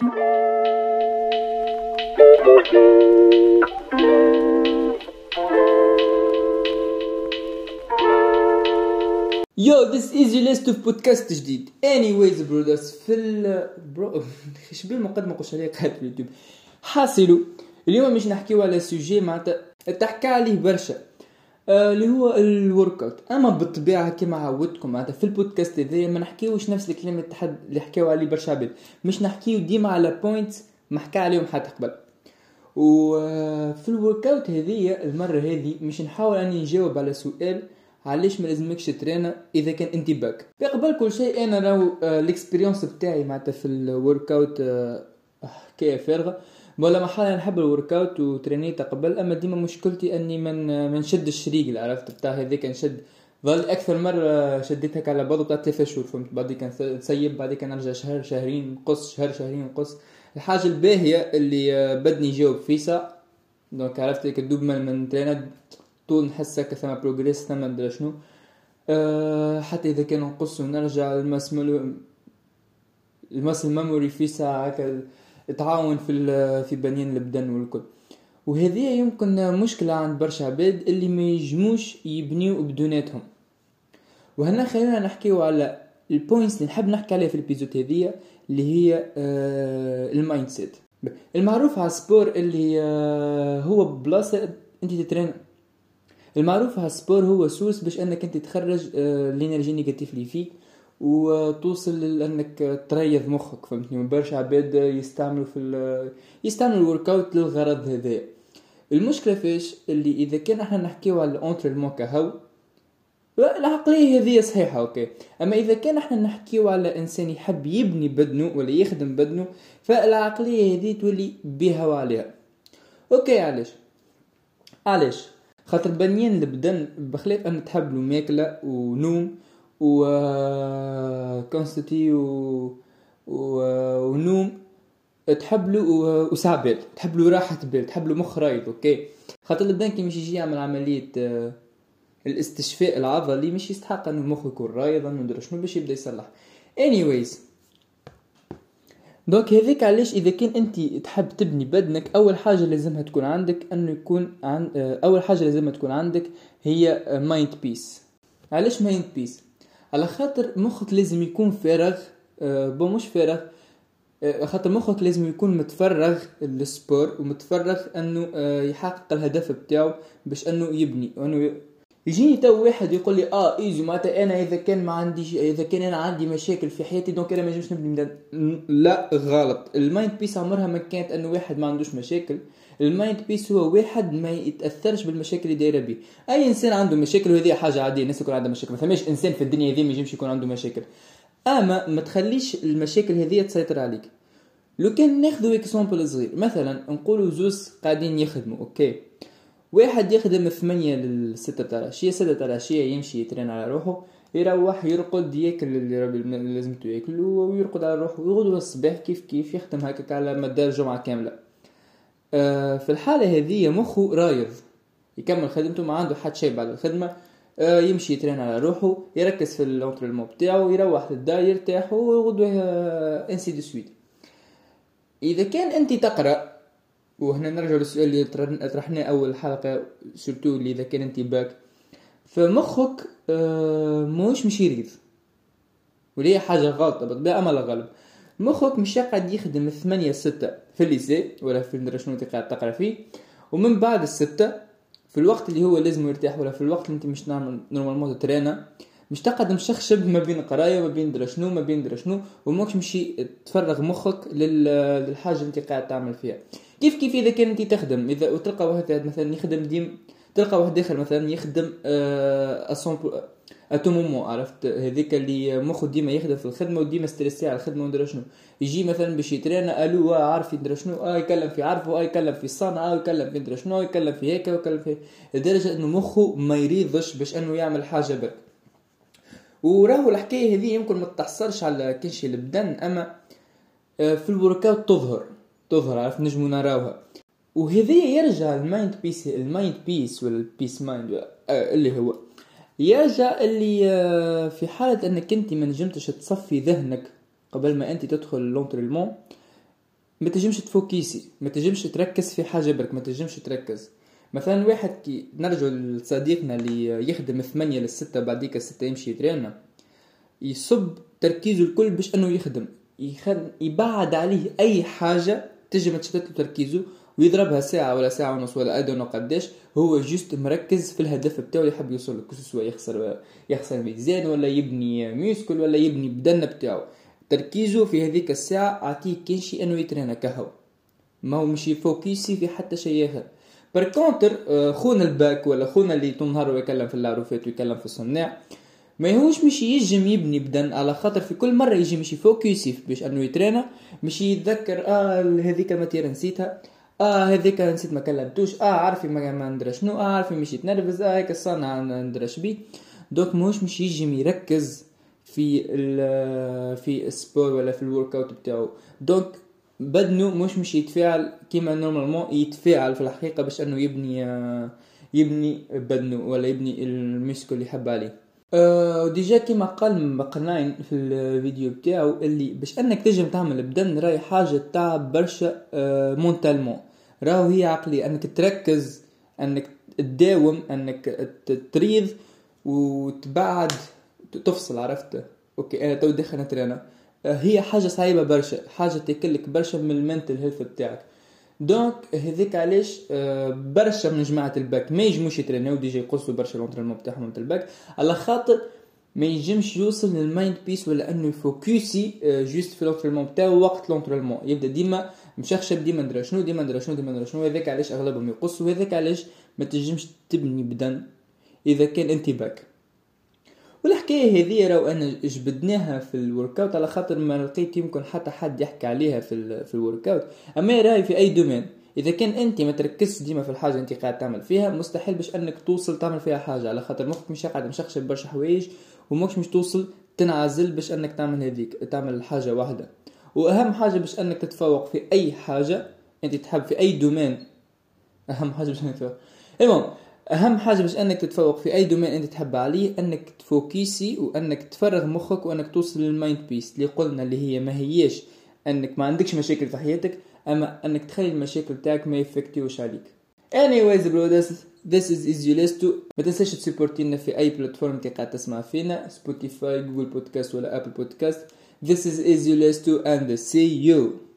يو ذيس ايزي ليست اوف بودكاست جديد اني ويز برودرز في ال برو إيش بالمقدمه قلت عليها قاعد في اليوتيوب. حاصلوا. اليوم مش نحكيو على سوجي معناتها تحكى عليه برشا. آه، اللي هو الورك اوت أما بالطبيعة كما عودتكم معناتها في البودكاست هذايا ما نحكيوش نفس الكلام التحد اللي حكاو عليه برشا عباد. مش نحكيو ديما على points ما حكى عليهم حتى قبل. وفي ال workout هذيا المرة هذه مش نحاول أني نجاوب على سؤال علاش ما لازمكش ترينا إذا كان أنت باك. قبل كل شيء أنا راهو ال expérience بتاعي معناتها في ال workout حكاية فارغة. ولا محل نحب ال workout وترينيت قبل أما ديما مشكلتي أني من ما نشدش الريق عرفت؟ بتاع هذيك نشد. ظل أكثر مرة شديتها على بعض بتاع ثلاثة شهور فهمت؟ بعد كان نسيب بعد كان نرجع شهر شهرين نقص شهر شهرين نقص الحاجة الباهية اللي آه، بدني يجاوب فيسا donc عرفت؟ هيك دوب من ترينات طول نحس هكا ثما progress ثما مدري شنو. أه حتى إذا كان نقص ونرجع ال muscle ال muscle memory في ساعة هكا تعاون في في بنيان البدن والكل. وهذه يمكن مشكلة عند برشا عباد اللي ما يجموش يبنيو بدوناتهم. وهنا خلينا نحكيو على ال points اللي نحب نحكي عليها في ال épisode هذية اللي هي آه ال mindset المعروف على ال sport اللي آه هو بلاصة أنت تترين المعروف على ال sport هو سوس باش أنك أنت تخرج آه ال énergie négative اللي فيك. وتوصل لأنك تريض مخك فهمتني؟ برشا عباد يستعملوا في يستعملوا ال workout للغرض هذا. المشكلة فيش اللي إذا كان إحنا نحكيو على ال entraînement كهو العقلية هذه صحيحة أوكي. أما إذا كان إحنا نحكيو على إنسان يحب يبني بدنه ولا يخدم بدنه فالعقلية هذه تولي بها وعليها أوكي علاش؟ علاش؟ خاطر بنيان البدن بخلاف أن تحب له ماكلة ونوم و consistency و... و... ونوم تحب له وساعة بال تحب له راحة بال تحب له مخ رايد أوكي. خاطر البدن كي مش يجي يعمل عملية آه، الاستشفاء العضلي مش يستحق إنه مخه يكون رايض إنه شنو باش يبدأ يصلح. Anyways. donc هذيك علاش إذا كان أنت تحب تبني بدنك أول حاجة لازمها تكون عندك إنه يكون عن آه، أول حاجة لازمها تكون عندك هي mind peace علاش mind peace على خاطر مخك لازم يكون فارغ آه، بو مش فارغ آه، خاطر مخك لازم يكون متفرغ لل sport ومتفرغ إنه آه، يحقق الهدف بتاعه باش إنه يبني وإنه يجيني تو واحد يقول لي آه Izzy معناتها أنا إذا كان ما عنديش إذا كان أنا عندي مشاكل في حياتي donc أنا ما نجمش نبني لا غلط. ال mind peace عمرها ما كانت إنه واحد ما عندوش مشاكل. ال mind peace هو واحد ما يتأثرش بالمشاكل اللي دايرة بيه. أي إنسان عنده مشاكل وهذه حاجة عادية الناس يكون عندها مشاكل. ما فماش إنسان في الدنيا هذه ما يجمش يكون عنده مشاكل. أما ما تخليش المشاكل هذه تسيطر عليك. لو كان ناخذ exemple صغير. مثلا نقولوا زوز قاعدين يخدموا أوكي. واحد يخدم ثمانية للستة تاع العشية ستة تاع العشية يمشي يترين على روحه يروح يرقد ياكل اللي لازمته ياكل ويرقد على روحه ويغدو الصباح كيف كيف يخدم هكاك على مدار جمعة كاملة. آه، في الحالة هذه مخه رايض يكمل خدمته ما عنده حد شيء بعد الخدمة آه، يمشي يترين على روحه يركز في ال entraînement بتاعه يروح للدار يرتاح وغدوة ainsi de suite إذا كان أنت تقرأ وهنا نرجع للسؤال اللي طرحناه أول حلقة surtout اللي إذا كان انت باك فمخك آه، موش مش يريض وليه حاجة غلطة بالطبيعة أما غلب. مخك مش قاعد يخدم ثمانية ستة في ال lycée ولا في المدرسة شنو قاعد تقرأ فيه. ومن بعد الستة في الوقت اللي هو لازم يرتاح ولا في الوقت اللي أنت مش normalement ترينا مش تقعد مشخشب ما بين قراية وما بين درا شنو ما بين درا شنو وماكش مشي تفرغ مخك للحاجة اللي انت قاعد تعمل فيها. كيف كيف إذا كان أنت تخدم؟ إذا وتلقى واحد مثلا يخدم ديما تلقى واحد آخر مثلا يخدم آه à tout moment عرفت؟ هذيك اللي مخه ديما يخدم في الخدمة وديما stressé على الخدمة وندرا شنو. يجي مثلا باش يترينا ألو آه عارف يدرا شنو؟ آه يكلم في عارفه آه يكلم في الصنعه آه يكلم في يدرا شنو يكلم في هيك ويكلم في لدرجة إنه مخه ما يريضش باش إنه يعمل حاجة برك. وراهو الحكاية هذه يمكن ما تحصلش على كل البدن أما آه، في ال workout تظهر تظهر عرفت؟ نجمو نراوها. وهذه يرجع ال mind peace ال mind peace ولا ال peace mind اللي هو يرجع اللي آه، في حالة أنك أنت ما نجمتش تصفي ذهنك قبل ما أنت تدخل l'entraînement ما تجمش تفوكيسي ما تجمش تركز في حاجة برك ما تجمش تركز. مثلا واحد كي نرجع لصديقنا اللي يخدم ثمانية للستة بعديك الستة يمشي يترينا يصب تركيزه الكل باش أنه يخدم يخد... يبعد عليه أي حاجة تجي تشتت له تركيزه ويضربها ساعة ولا ساعة ونص ولا ندرا قداش هو juste مركز في الهدف بتاعه اللي يحب يوصل له سواء يخسر يخسر ميزان ولا يبني muscle ولا يبني بدن بتاعه. تركيزه في هذيك الساعة أعطيه كل شيء أنه يترينا كهو ما هو مش يفوكيسي في حتى شيء آخر. par contre آه، خونا الباك ولا خونا اللي طول نهار ويكلم في العروفات ويكلم في الصناع ماهوش مش يجم يبني بدن على خاطر في كل مرة يجي مش يفوكيسي باش أنه يترينا مش يتذكر آه هذيك ال matière نسيتها آه هذيك نسيت ما كلمتوش آه عارفي ما, ما ندرى شنو آه عارفي مش يتنرفز آه هيك الصنعة ندرى بيه. donc موش مش يجي يركز في في ال sport ولا في ال workout بتاعو. donc بدنه مش مش يتفاعل كيما normalement يتفاعل في الحقيقة باش أنه يبني يبني بدنه ولا يبني ال muscle اللي يحب عليه. أه déjà كيما قال مقناين في الفيديو بتاعو اللي باش أنك تجم تعمل بدن راي حاجة تعب برشا أه mentalement. راهو هي عقلية. أنك تركز أنك تداوم أنك تريض وتبعد تفصل عرفت؟ OK أنا تو داخل نترينا آه، هي حاجة صعيبة برشا حاجة تاكلك برشا من ال mental health بتاعك. donc هذيك علاش آه، برشا من جماعة الباك ما يجموش يترينيو déjà يقصوا برشا l'entraînement بتاعهم الباك. على خاطر ما يجمش يوصل لل mind peace ولا إنه يفوكسي juste في l'entraînement بتاعو وقت l'entraînement يبدأ ديما مشخشب ديما ندرا شنو ديما ندرا شنو ديما ندرا شنو. هذاك علاش أغلبهم يقصوا هذاك علاش ما تنجمش تبني بدن إذا كان أنت باك. والحكاية هذه راهو أنا جبدناها في ال workout على خاطر ما لقيت يمكن حتى حد يحكي عليها في في ال workout اما راهي في أي domaine إذا كان أنت ما تركزش ديما في الحاجة أنت قاعد تعمل فيها مستحيل باش أنك توصل تعمل فيها حاجة. على خاطر مخك مش قاعد مشخشب برشا حوايج ومش مش توصل تنعزل باش أنك تعمل هذيك تعمل حاجة واحدة. وأهم حاجة باش أنك تتفوق في أي حاجة أنت تحب في أي domaine أهم حاجة باش أنك تتفوق. المهم أهم حاجة باش إنك تتفوق في أي domaine أنت تحب عليه إنك تفوكيسي وإنك تفرغ مخك وإنك توصل لل mind peace اللي قلنا اللي هي ما هيش إنك ما عندكش مشاكل في حياتك أما إنك تخلي المشاكل تاعك ما يفكتيوش عليك. Anyways bro this, is easy to ما تنساش تسيبورتينا في أي plateforme أنت قاعد تسمع فينا Spotify Google Podcast ولا Apple Podcast this is easy to and see you!